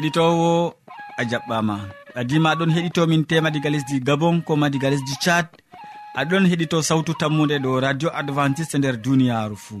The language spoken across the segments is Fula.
heɗitowo a jaɓɓama. Adima aɗon heɗitomin tema diga lesdi gabon ko ma diga lesdi tchad. Aɗon heɗito sawtu tammude ɗo radio adventiste nder duniyaru fou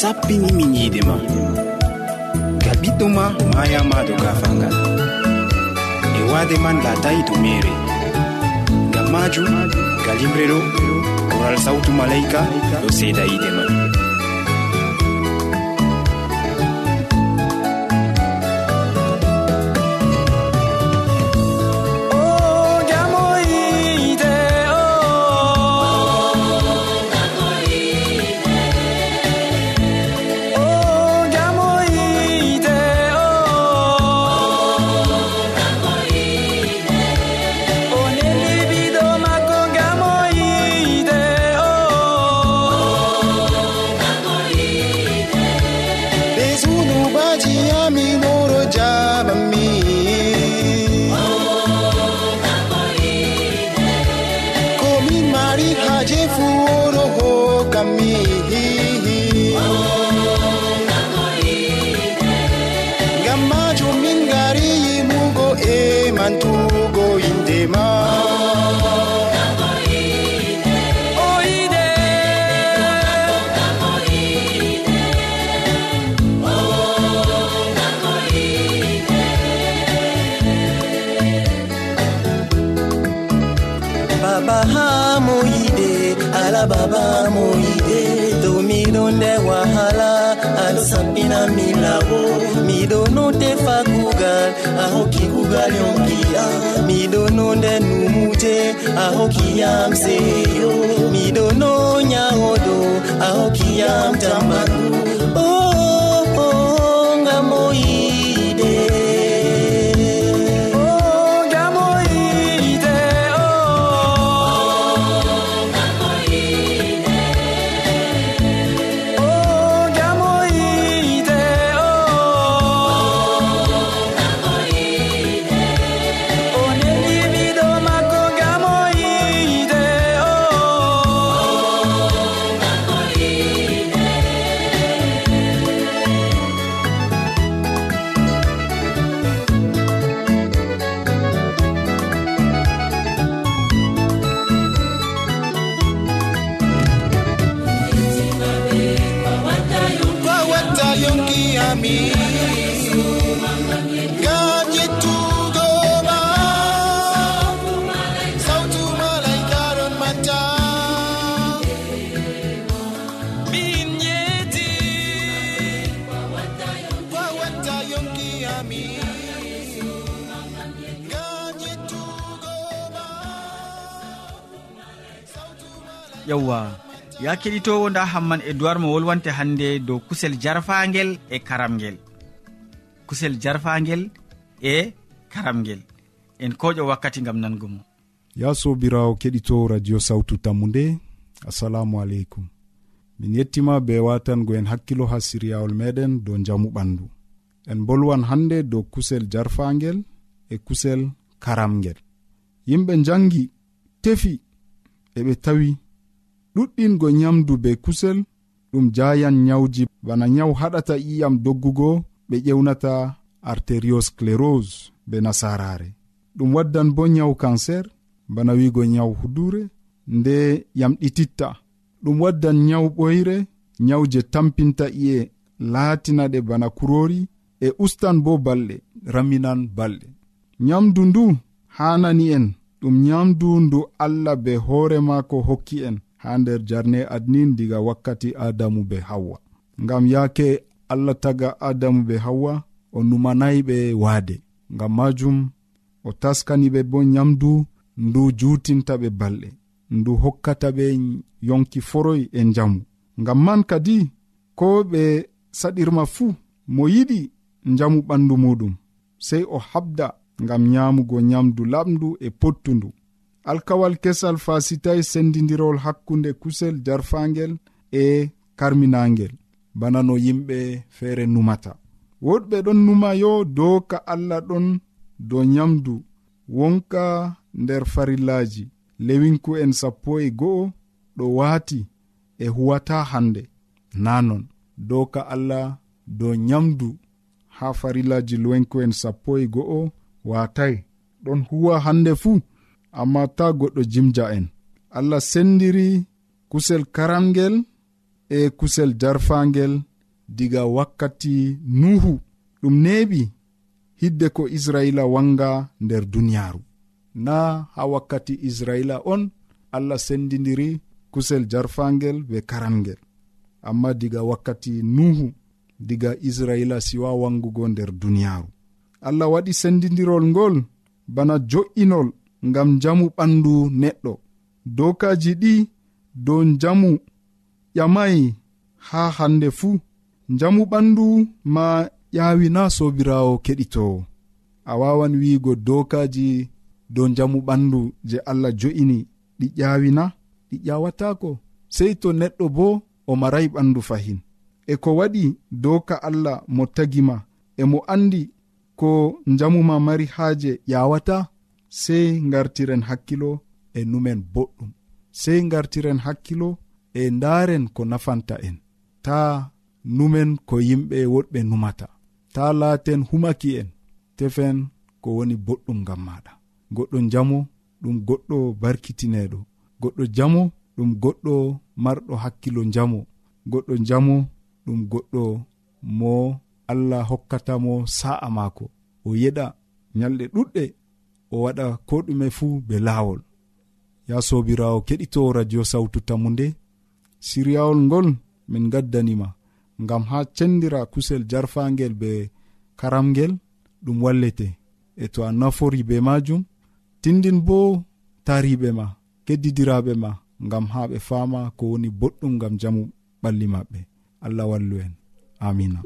sappini min ma. Ga ɓiɗɗo ma mayama do gafangal e waade man latayi to mere ngam majum galimre ɗo koral sawtu malaika ɗo seeda yiide man mi laɓo miɗono tefa kugal a hokki kugal yonkiya miɗono nden numuje a hokkiyam seyo. Miɗono nyahodo a hokkiyam tambaku oh. ya keɗitowo nda hamman e duwar mo wolwante hannde dow kusel jarfagel e karamgel. Kusel jarfagel e karamgel. En koƴo wakkati gam nango mo. Ya sobirawo keɗito radio sawtu tammu nde assalamu aleykum. Min yettima be watango en hakkilo ha siryawol meɗen dow jamu ɓandu. En bolwan hannde dow kusel jarfagel e kusel karamgel. Yimɓe jangi tefi eɓe tawi ɗuɗɗingo nyamdu be kusel ɗum jayan nyawji. Bana nyawu haɗata iyam doggugo ɓe ƴewnata arteriosclérose be nasarare. Ɗum waddan bo nyawu kancer bana wigo nyawu hudure nde yamɗititta ɗum waddan nyawu ɓoyre nyawu je tampinta iye laatinaɗe bana kurori e ustan bo balɗe raminan balɗe. Nyamdu ndu hanani en ɗum nyamdu ndu allah be hoore maako hokki en. ha nder jarne adnin diga wakkati adamu be hawwa ngam yaake allah taga adamu be hawwa o numanayi ɓe waade. Ngam majum o taskani ɓe bo nyamdu ndu jutinta ɓe balɗe ndu hokkata ɓe yonki foroy e njamu. Ngam man kadi ko ɓe saɗirma fuu mo yiɗi njamu ɓandu muɗum sey o habda ngam nyamugo nyamdu laɓndu e pottundu. alkawal kesal fasitay sendidirowol hakkunde kusel jarfangel e karminagel bana no yimɓe feere numata. Woɗɓe ɗon numa yo dow ka allah ɗon dow nyamdu. Wonka nder farillaji. Lewinku en sappo e go'o ɗo waati e huwata hande nanon dow ka allah dow nyamdu. Ha farillaji lewinku'en sappo e go'o watai ɗon huwa hande fuu. amma ta goɗɗo jimja en. Allah sendiri kusel karamgel e kusel jarfangel diga wakkati nuhu. Ɗum neɓi hidde ko israila wanga nder duniyaru na ha wakkati israila on allah sendidiri kusel jarfangel be karamgel amma diga wakkati nuhu diga israila siwa wangugo nder duniyaru allah waɗi sendidirol ngol bana jo'inol. ngam jamu ɓandu neɗɗo. Dokaji ɗi dow jamu ƴamayi haa hande fuu jamu ɓandu ma ƴawina sobirawo keɗitowo a wawan wiigo dokaji dow jamu ɓandu je allah jo'ini. Ɗi ƴawina ɗi ƴawatako sei to neɗɗo bo o marayi ɓandu fahin. E ko waɗi doka allah mo tagima. E mo andi ko jamuma mari haaje ƴawata sey gartiren hakkilo e numen boɗɗum. Sey gartiren hakkilo e ndaaren ko nafanta en. Ta numen ko yimɓe woɗɓe numata. Ta laaten humaki en. Tefen ko woni boɗɗum ngam maɗa goɗɗo jamo ɗum goɗɗo barkitineɗo goɗɗo jamo ɗum goɗɗo marɗo hakkilo jamo goɗɗo jamo ɗum goɗɗo mo allah hokkatamo sa'a maako. O yeɗa nyalɗe ɗuɗɗe o waɗa ko ɗume fuu be laawol. Ya sobirawo keɗito radio sawtu tammu nde siryawol ngol min gaddanima ngam ha cendira kusel jarfangel be karamgel ɗum wallete. E to a nafori be majum tindin bo tariɓe ma keddidiraɓe ma ngam ha ɓe fama ko woni boɗɗum ngam jamu ɓalli maɓɓe. Allah wallu en. Amina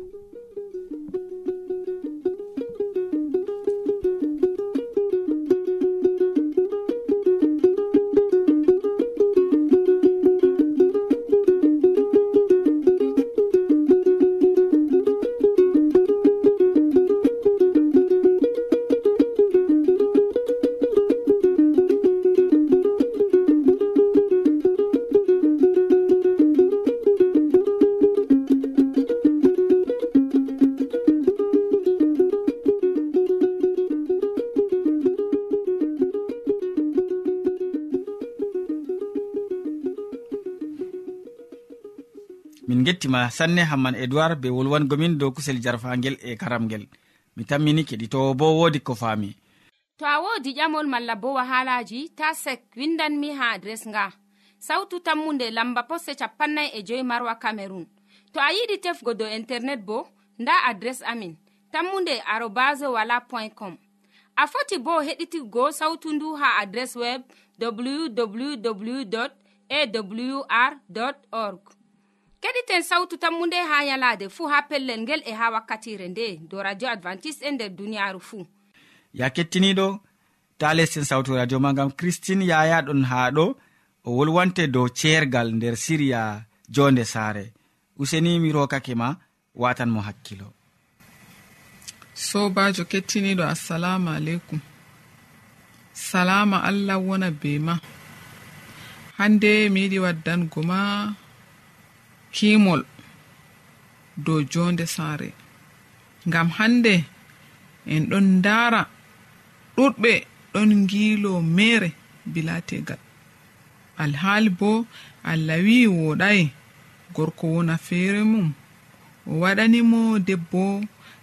sanne hamman edoird be wolwangomin dow kusel jarfagel e karamgel. Mi tammini keɗitowo bo wodi ko faami. To a wodi ƴamol malla bo wahalaji ta sek windanmi ha adres nga. Sautu tammunde lamba posse capannay e joyi marwa camerun to a yiɗi tefgo dow internet bo nda adres amin tammunde arobas wala point com. A foti bo heɗitigo sautu ndu ha adres web www awr org. keɗiten sawtu tammunde ha yalaade fuu ha pellel ngel e ha wakkatire nde do radio advantice'e e nder duniyaaru fuu ya kettiniɗo ta lesten sawtu radio ma gam christine yaya ɗon ha ɗo o wolwante dow ceergal nder siriya jonde saare. Useni mi rokake ma watan mo hakkilo. Sobajo kettiniɗo assalamu aleykum. Salama allah wona be ma. Hande mi yiɗi waddango ma kimol dow jonde saare. Ngam hande en ɗon ndara ɗuɗɓe ɗon ngiilo mere bilategal alhaali bo allah wi woɗai gorko wona feere mum o waɗanimo debbo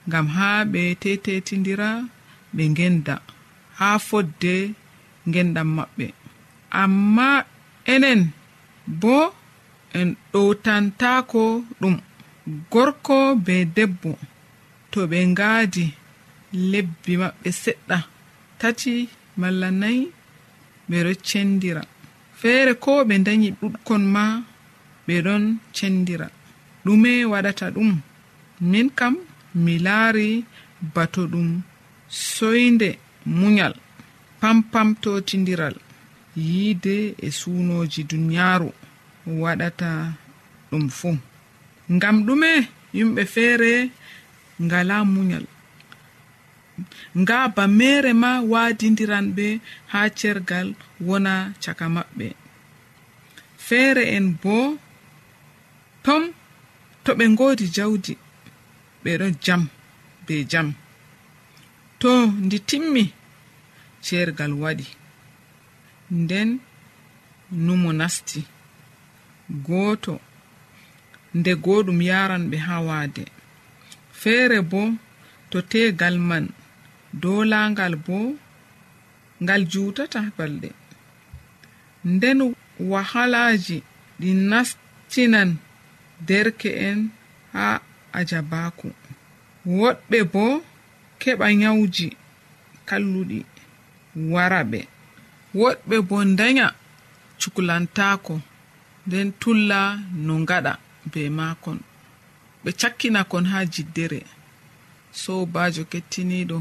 ngam haa ɓe tetetidira ɓe ngenda haa fodde ngenɗam maɓɓe. Amma enen bo en ɗowtantako ɗum gorko be debbo to ɓe ngaadi lebbi maɓɓe seɗɗa tati malla nayi ɓe ɓeɗo cendira. Feere ko ɓe dañi ɗuɗkon ma ɓe ɗon cendira. Ɗume waɗata ɗum min kam mi laari bato ɗum soyde munyal pampamtotindiral yiide e suunoji duniyaaru. waɗata ɗum fuu ngam ɗume yimɓe feere ngala munyal nga ba mere ma waadidiran ɓe ha cergal wona caka maɓɓe. Feere en bo tom to ɓe ngoodi jawdi ɓeɗo jam be jam. To ndi timmi cergal waɗi. Nden numo nasti. gooto nde gooɗum yaran ɓe haa waade. Feere bo to teegal man doolaangal bo ngal juutata balɗe. Nden wahalaaji ɗi nastinan derke'en haa ajabaaku. Woɗɓe bo keɓa nyawji kalluɗi wara ɓe woɗɓe bo danya cukulantaako. nden tulla no gaɗa be makon ɓe cakkina kon ha jiddere. Sobajo kettiniɗo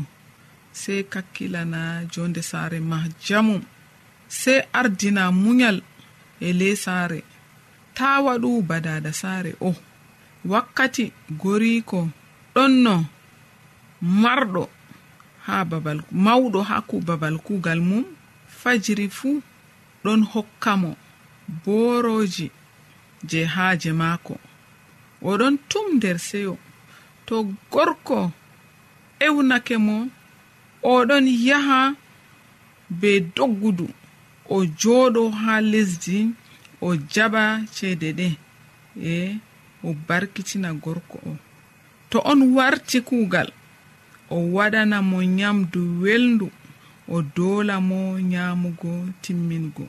sey kakkilana jonde saare ma jamum sey ardina munyal e le saare. Ta waɗu badada saare o wakkati goriko ɗonno marɗo ha babal mawɗo ha ku babal kugal mum fajiri fuu ɗon hokkamo boroji je haaje maako. Oɗon tum nder seyo. To gorko ewnake mo oɗon yaha be doggudu. O jooɗo ha lesdi o jaɓa ceede ɗe. E o barkitina gorko o. To on warti kuugal o waɗana mo nyamdu welndu o doola mo nyamugo timmingo.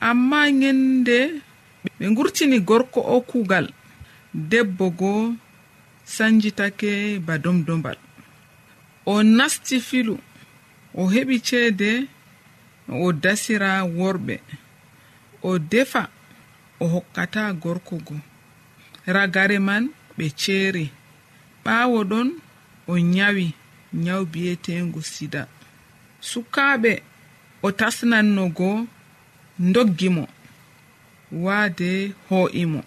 amma nyende ɓe gurtini gorko o kuugal debbo go sanjitake ba domdombal. O nasti filu o heɓi ceede o dasira worɓe. O defa o hokkata gorko go. Ragare man ɓe ceeri. Ɓaawo ɗon o nyawi nyaw bi'eteengu sida. Sukaaɓe o tasnanno goo doggimo waade ho'imo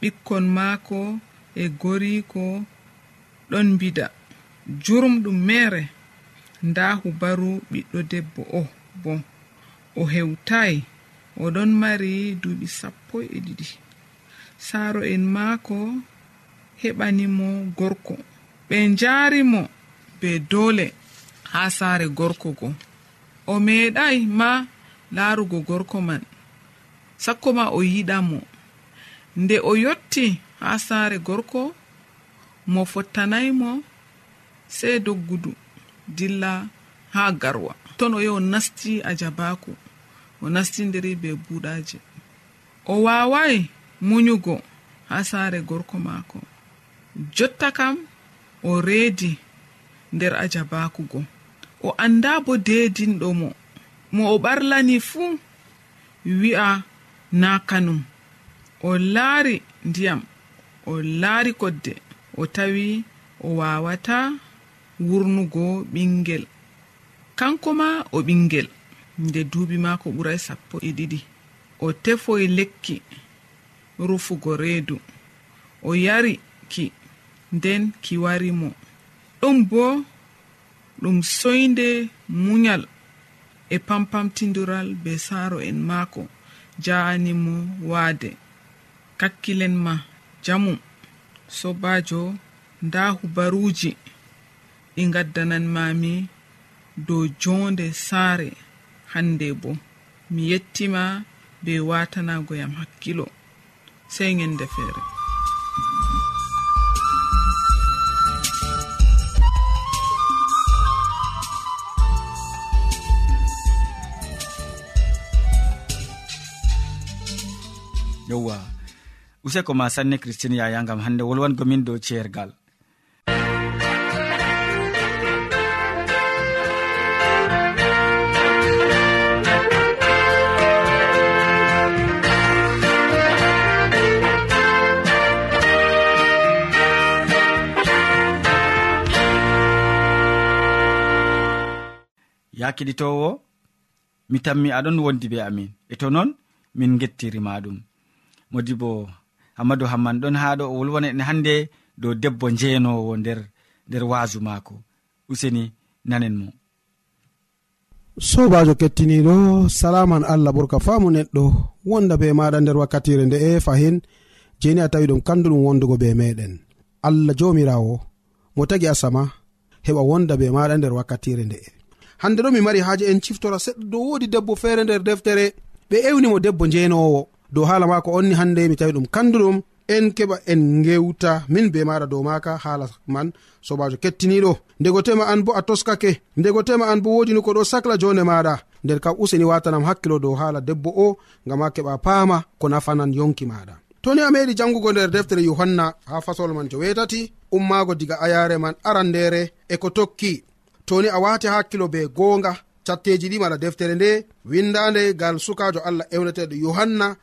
ɓikkon maako e goriko ɗon bida jurumɗum mere nda hubaru ɓiɗɗo debbo o bo o hewtayi oɗon mari duuɓi sappo e ɗiɗi. Saaro en maako heɓanimo gorko ɓe njaarimo be doole haa saare gorko go. O meeɗay ma laarugo gorko man. Sakko ma o yiɗa mo. Nde o yotti haa saare gorko mo fottanaymo sey doggudu dilla haa garwa. Ton o yahi o nasti a ajabaku o nastindiri be buuɗaji o waaway munyugo haa saare gorko maako. Jotta kam o reedi nder ajabakugo o annda bo deedinɗo mo. mo o ɓarlani fuu wi'a na kanum o laari ndiyam o laari kodde. O tawi o wawata wurnugo ɓingel kanko ma o ɓingel nde duuɓi maako ɓuray sappo e ɗiɗi. O tefoy e lekki rufugo reedu. O yari ki nden ki wari mo. Ɗum bo ɗum soyde munyal e pampamtidural be saaro en maako ja'animo waade. Kakkilen ma jamu sobajo nda hubaruji ɗi gaddananmami dow jonde saare. Hande bo mi yettima be watanagoyam hakkilo. Sey gende feere. yowa useko ma sanne christine yaya gam hande wolwangomin dow ceergal. Ya keɗitowo mi tammi aɗon wondi be amin. E to noon min gettirima ɗum modibo hammadou hamman ɗon ha ɗo o wolwana en hannde dow debbo njeenowo nder nder waasu maako. Useni nanen mo. Sobajo kettiniɗo salaman allah ɓurka faamu neɗɗo wonda be maɗa nder wakkatire nde e fahin jeni a tawi ɗum kanduɗum wondugo be meɗen allah jomirawo mo tagi asama heɓa wonda be maɗa nder wakkatire nde'e hande ɗo mi mari haaji en ciftora seɗɗa dow wodi debbo feere nder deftere ɓe ewnimo debbo njenowo dow haala mako onni hande mi tawi ɗum kanduɗum en keɓa en gewta min be maɗa dow maka haala man. Sobajo kettiniɗo ndego tema an bo a toskake ndego tema an bo wodini ko ɗo sacla jonde maɗa nder kam useni watanam hakkilo dow haala debbo o ngam ha keɓa paama ko nafanan yonki maɗa toni a meɗi jangugo nder deftere yohanna ha fasol man jo wetati ummago diga ayare man arandere e ko tokki. Toni a wati hakkilo be gonga catteji ɗi mala deftere nde windande gal sukajo allah ewneteɗo yohanna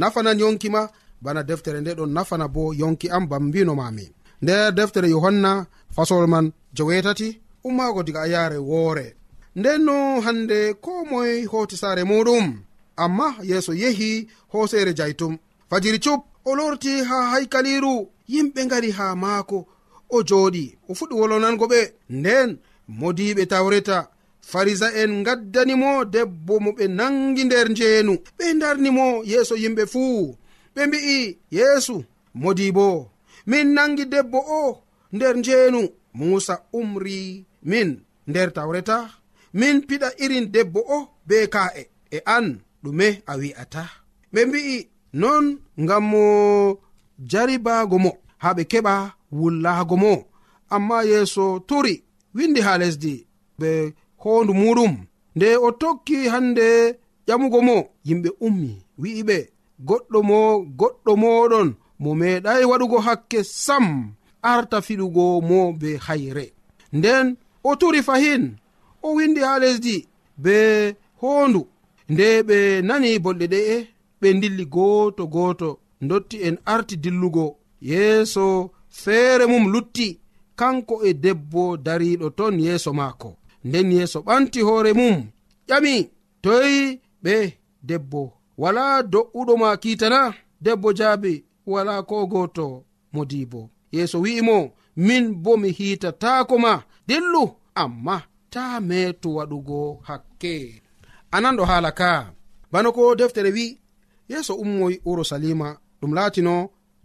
nafanan yonki ma bana deftere nde ɗon nafana bo yonki am bam mbinomami nder deftere yohanna fasol man jowetati ummaago diga a yaare woore. Nden no hande ko moye hooti saare muɗum amma yeeso yehi hooseere jaytum. Fajiri cup o lorti ha haykaliru yimɓe ngari ha maako o jooɗi. O fuɗɗi wolonango ɓe. Nden modiɓe tawreta. farisa en gaddanimo debbo mo ɓe nangi nder njeenu. Ɓe darnimo yeeso yimɓe fuu. Ɓe mbi'i yeesu modi bo. Min nangi debbo o nder njeenu. Musa umri min nder tawreta. Min piɗa irin debbo o be ka'e. E an ɗume a wi'ata. Ɓe mbi'i non ngam mo jaribaago mo haa ɓe keɓa wullaago mo. Amma yeeso turi windi haa lesdi. Ɓe hondu muɗum. Nde o tokki hande ƴamugo mo yimɓe ummi wi'iɓe goɗɗo mo goɗɗo moɗon mo meeɗay waɗugo hakke sam arta fiɗugo mo be hayre. Nden o turi fahin o windi ha lesdi be hondu nde ɓe nani bolɗe ɗe'e ɓe dilli goto goto dotti en arti dillugo. Yeeso feere mum lutti kanko e debbo dariɗo ton yeeso maako. nden yeeso ɓanti hoore mum. Ƴami toyi ɓe debbo. Wala do'uɗo ma kiitana debbo jaabi. Wala ko gooto modibo yeeso wi'imo min bo mi hiitatako ma. Dillu amma ta meetu waɗugo hakke. Anan ɗo haala ka bana ko deftere wi yeeso ummoy urusalima ɗum laatino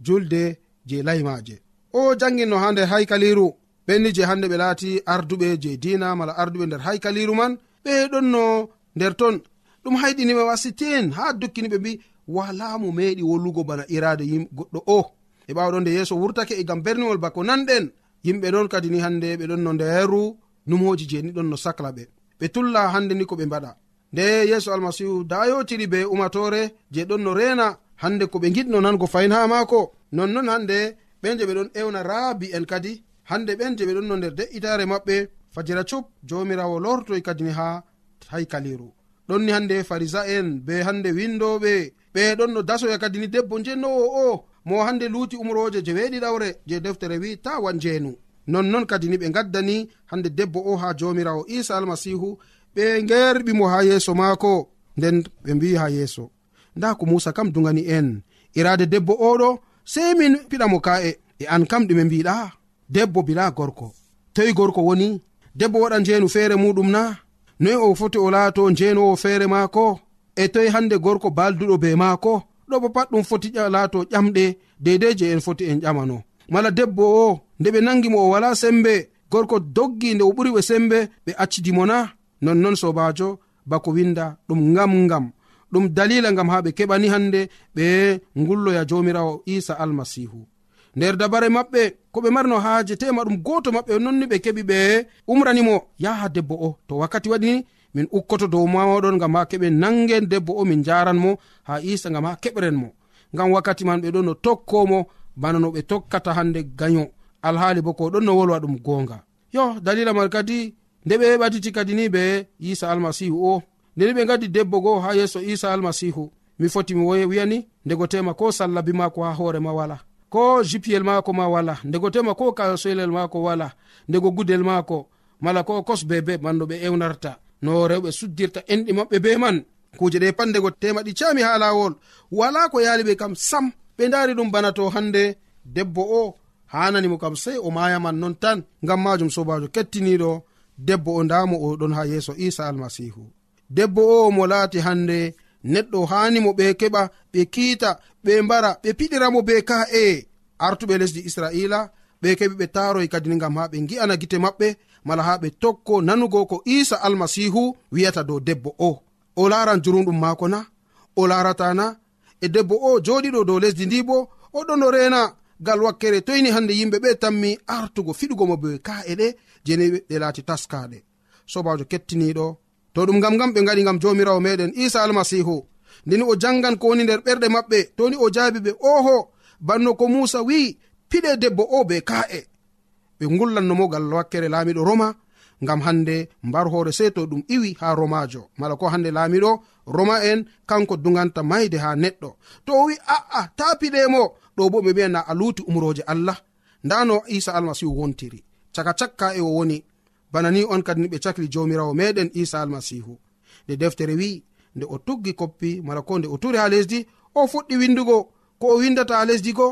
julde je laymaje o janginno ha nder haykaliru ɓenni je hande ɓe laati arduɓe je dina mala arduɓe nder haykaliru man ɓe ɗonno nder ton. Ɗum hayɗiniɓe wasitin ha dukkini ɓe mbi wala mo meeɗi wollugo bana irade yim goɗɗo o. E ɓawɗo nde yeeso wurtake e gam berniwol bako nanɗen. Yimɓe ɗon kadi ni hande ɓe ɗon no nderu numoji je ni ɗon no sacla ɓe ɓe tulla hande ni ko ɓe mbaɗa. Nde yeeso almasihu dayotiri be umatore je ɗon no rena hande ko ɓe giɗno nango fayin ha maako nonnon hande ɓen je ɓe ɗon ewna raabi en kadi hande ɓen je ɓe ɗon no nder de'itare maɓɓe fajira cup jomirawo lortoy kadini ha haykaliru. Ɗonni hande farisa en be hande windoɓe ɓe ɗon no dasoya kadini debbo njennowo o mo hande luuti umroje je weɗi ɗawre je deftere wi ta wan jeenu nonnon kadini ɓe gaddani hande debbo o ha jomirawo isa almasihu ɓe gerɓimo ha yeeso maako nden ɓe mbi ha yeeso. Nda ko musa kam dugani en. Irade debbo oɗo sei min piɗamo ka'e. E an kam ɗume mbiɗa debbo bila gorko. Toyi gorko woni debbo waɗa njeenu feere muɗum na noyi o foti o laato njeenowo feere maako e toyi hande gorko balduɗo be maako ɗo bo pat ɗum foti laato ƴamɗe deidei je en foti en ƴamano. Mala debbo o nde ɓe nangimo o wala sembe gorko doggi nde o ɓuri ɓe sembe ɓe accidimo na nonnon sobajo bako winda ɗum ngam ngam. Ɗum dalila ngam ha ɓe keɓani hande ɓe ngulloya jomirawo isa almasihu nder dabare maɓɓe ko ɓe marno haaje tema ɗum goto maɓɓe nonni ɓe keɓi ɓe umranimo yaha debbo o. To wakkati waɗini min ukkoto dow mamoɗon gam ha keɓe nangen debbo o min jaranmo ha isa gam ha keɓren mo gam wakkati man ɓe ɗon no tokkomo bana no ɓe tokkata hande gayo alhaali bo ko ɗon no wolwa ɗum gonga yo dalila man kadi nde ɓe heɓatiti kadi ni be isa almasihu o. Ndeni ɓe gadi debbo goo ha yeeso isa almasihu. Mi foti mi wiyani ndego tema ko sallabi mako ha hoorema wala. ko jipiyel maako ma wala ndego tema ko kasoylel maako wala ndego gudel maako mala ko kos bebe manno ɓe ewnarta. No rewɓe suddirta enɗi maɓɓe be man. Kuje ɗe pat ndego tema ɗi cami ha lawol wala ko yali ɓe kam sam ɓe dari ɗum bana to hande debbo o hananimo kam sei o mayaman non tan ngam majum sobajo kettiniɗo debbo o ndamo oɗon ha yeeso isa almasihu debbo o mo laati hande neɗɗo hanimo ɓe keɓa ɓe kiita ɓe mbara ɓe piɗiramo be ka'e. Artuɓe lesdi israila ɓe keɓi ɓe taroy kadi ni gam ha ɓe gi'ana gite maɓɓe mala ha ɓe tokko nanugo ko isa almasihu wiyata dow debbo o. O laran jurumɗum maako na o laratana e debbo o joɗiɗo dow lesdi ndi bo oɗon no rena gal wakkere toyni hande yimɓe ɓe tammi artugo fiɗugomo be ka'e ɗe jeni ɗe laati taskaɗe sobajo kettiniɗo to ɗum gam gam ɓe gaɗi gam jomirawo meɗen isa almasihu. Ndeni o jangan ko woni nder ɓerɗe maɓɓe toni o jaabi ɓe oho banno ko musa wi'i piɗe debbo o be ka'e. Ɓe gullannomo gal wakkere laamiɗo roma ngam hande mbar hoore sey to ɗum iwi ha romajo mala ko hande laamiɗo roma en kanko duganta mayde ha neɗɗo. To o wi a'a ta piɗemo ɗo bo ɓe mbiyana a luuti umroje allah. Nda no isa almasihu wontiri. Caka cakka e o woni. bana ni on kadi ni ɓe cakli jomirawo meɗen isa almasihu. Nde deftere wi'i nde o tuggi koppi mala ko nde o turi ha lesdi o fuɗɗi windugo. Ko o windata ha lesdi go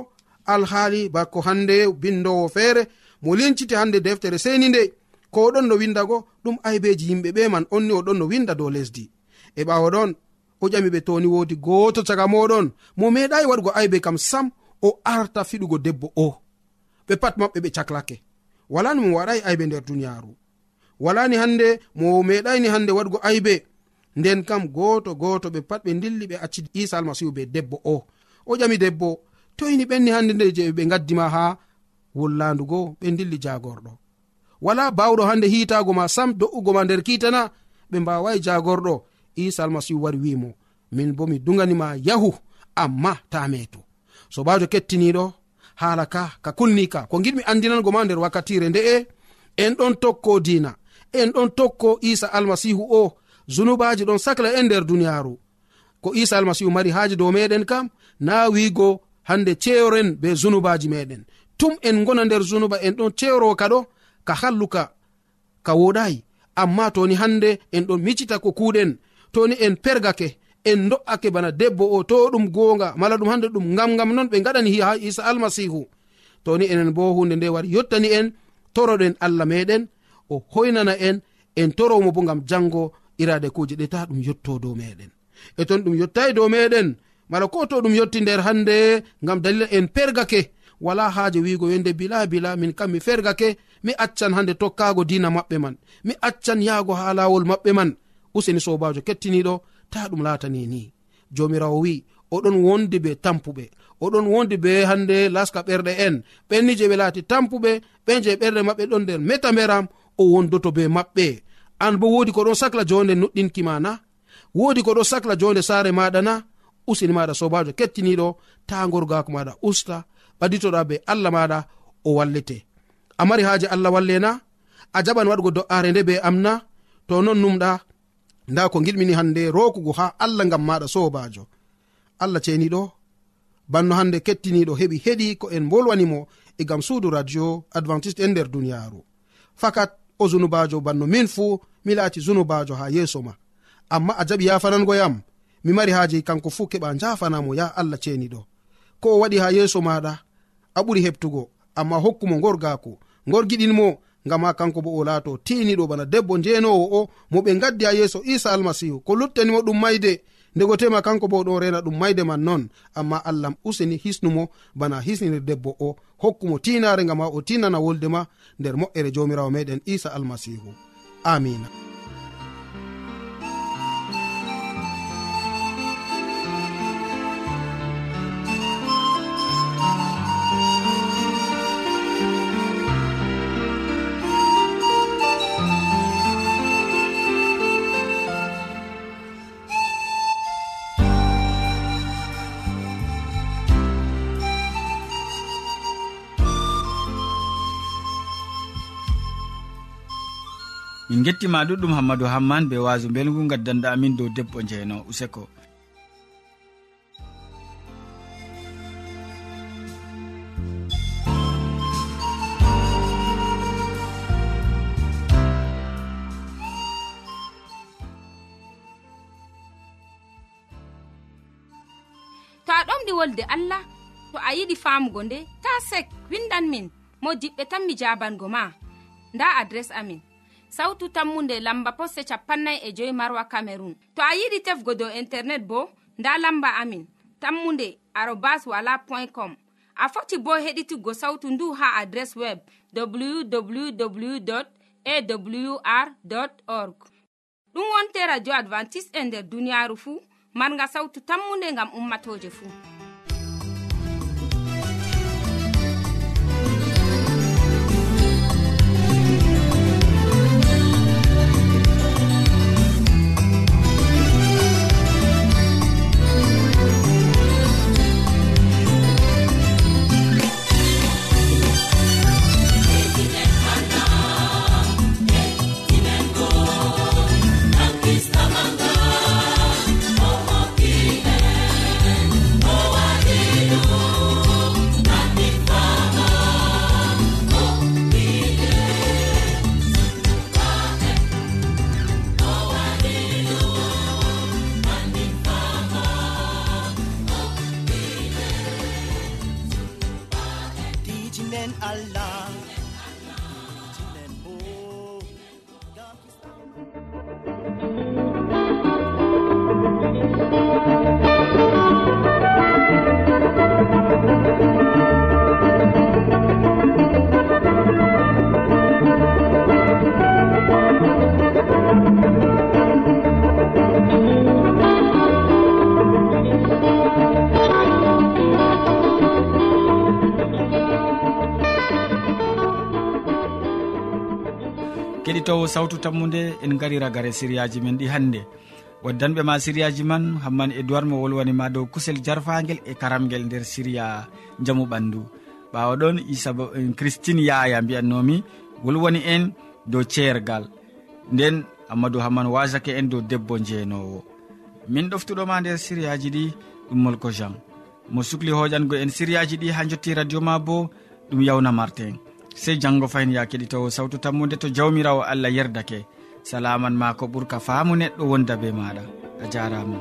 alhaali bako hande bindowo feere mo linciti hande deftere seni nde. Ko oɗon no windago ɗum aybeji yimɓe ɓe man onni oɗon no winda dow lesdi. E ɓawo ɗon o ƴami ɓe toni wodi goto caga moɗon mo meeɗayi waɗugo aybe kam sam o arta fiɗugo debbo o. Ɓe pat maɓɓe ɓe caklake walani mo waɗayi aybe nder duniyaru walani hande mo meɗayni hande waɗugo aybe. Nden kam goto goto ɓe pat ɓe dilli ɓe acci isa almasihu be debbo o. O ƴami debbo toyni ɓenni hande nde je ɓe gaddima ha wullandugo ɓe dilli jagorɗo wala bawɗo hande hitago ma sam do'ugo ma nder kitana ɓe mbawai jagorɗo isa almasihu wari wimo min bo mi duganima yahu amma ta meto sobajo kettiniɗo haala ka ka kulnika ko giɗmi andinango ma nder wakkatire nde'e en ɗon tokko dina en ɗon tokko isa almasihu o zunubaji ɗon sacla en nder duniyaru ko isa almasihu mari haaji dow meɗen kam na wiigo hande ceyoren be zunubaji meɗen. Tum en gona nder zunuba en ɗon ceyro kaɗo ka halluka ka woɗayi amma toni hande en ɗon micita ko kuɗen toni en pergake en do'ake bana debbo o to ɗum gonga mala ɗum hande ɗum ngam ngam non ɓe gaɗani ha isa almasihu. Toni enen bo hunde nde wari yottani en toroɗen allah meɗen o hoynana en en toromo bo gam jango irade kuje ɗe ta ɗum yotto dow meɗen. E ton ɗum yettai dow meɗen mala ko to ɗum yotti nder hande gam dalila en pergake wala haaje wiigo yonde bila bila min kam mi fergake mi accan hande tokkago dina maɓɓe man mi accan yaago ha lawol maɓɓe man useni sobajo kettiniɗo ta ɗum latani ni. Jomirawo wi oɗon wondi be tampuɓe oɗon wondi be hande laska ɓerɗe en ɓenni je ɓe laati tampuɓe ɓen je ɓerɗe maɓɓe ɗon nder meta mberam o wondoto be maɓɓe. An bo wodi ko ɗon sahla jonde nuɗɗinkima na wodi ko ɗon sahla jonde saare maɗa na usini maɗa sobajo kettiniɗo ta gorgako maɗa usta ɓaditoɗa be allah maɗa o wallete. A mari haaji allah wallena a jaɓan waɗugo do'are nde be am na to non numɗa nda ko giɗmini hande rokugo ha allah gam maɗa sobajo allah ceniɗo banno hande kettiniɗo heɓi heɗi ko en bolwanimo e gam suudu radio adventiste en nder duniyaru fakat o zunubajo banno. Min fuu mi laati zunubajo ha yeeso ma. Amma a jaɓi yafanango yam mi mari haaji kanko fuu keɓa jafanamo ya allah ceniɗo ko o waɗi ha yeeso maɗa a ɓuri heɓtugo amma hokkumo gorgako gorgiɗinmo ngam ha kanko bo o laato tiniɗo bana debbo njenowo o mo ɓe gaddi ha yeeso isa almasihu ko luttanimo ɗum mayde ndego tema kanko bo ɗon rena ɗum mayde man non amma allah useni hisnumo bana hisnir debbo o hokkumo tinare gam ha o tinana wolde ma nder moƴƴere jomirawo meɗen isa almasihu. Amina. min gettima ɗuɗɗum hammadou hamman be waso belgu gaddanɗa amin dow debbo jeyno useko. To a ɗomɗi wolde allah to a yiɗi famugo nde ta sek windan min mo diɓɓe tan mi jabango ma nda adres amin. sawtu tammunde lamba posse capannay e joyi marwa camerun to a yiɗi tefgo dow internet bo nda lamba amin. Tammunde arobas wala point com. A foti bo heɗituggo sawtu ndu ha adres web www awr org. Ɗum wonte radio advantice'e e nder duniyaaru fuu marga sawtu tammunde ngam ummatoje fuu enen allah. keɗitowo sawtu tammude en gari ragare siriyaji men ɗi hannde. Waddanɓe ma siriyaji man hamman edoird mo wolwanima dow kusel jarfagel e karamgel nder siriya jaamu ɓandu. Ɓawa ɗon isaba eh, christine yaya mbiyannomi wolwani en dow ceergal. Nden amadou hamman wasake en dow debbo jeenowo min ɗoftuɗoma nder siriyaji ɗi ɗum molko jean. Mo sukli hoƴango en siriyaji ɗi ha jotti radio ma bo ɗum yawna martin sey janngo fayin ya keɗitowo sawtu tammude to jawmirawo allah yerdake. Salaman ma ko ɓurka faamu neɗɗo wonda be maɗa a jarama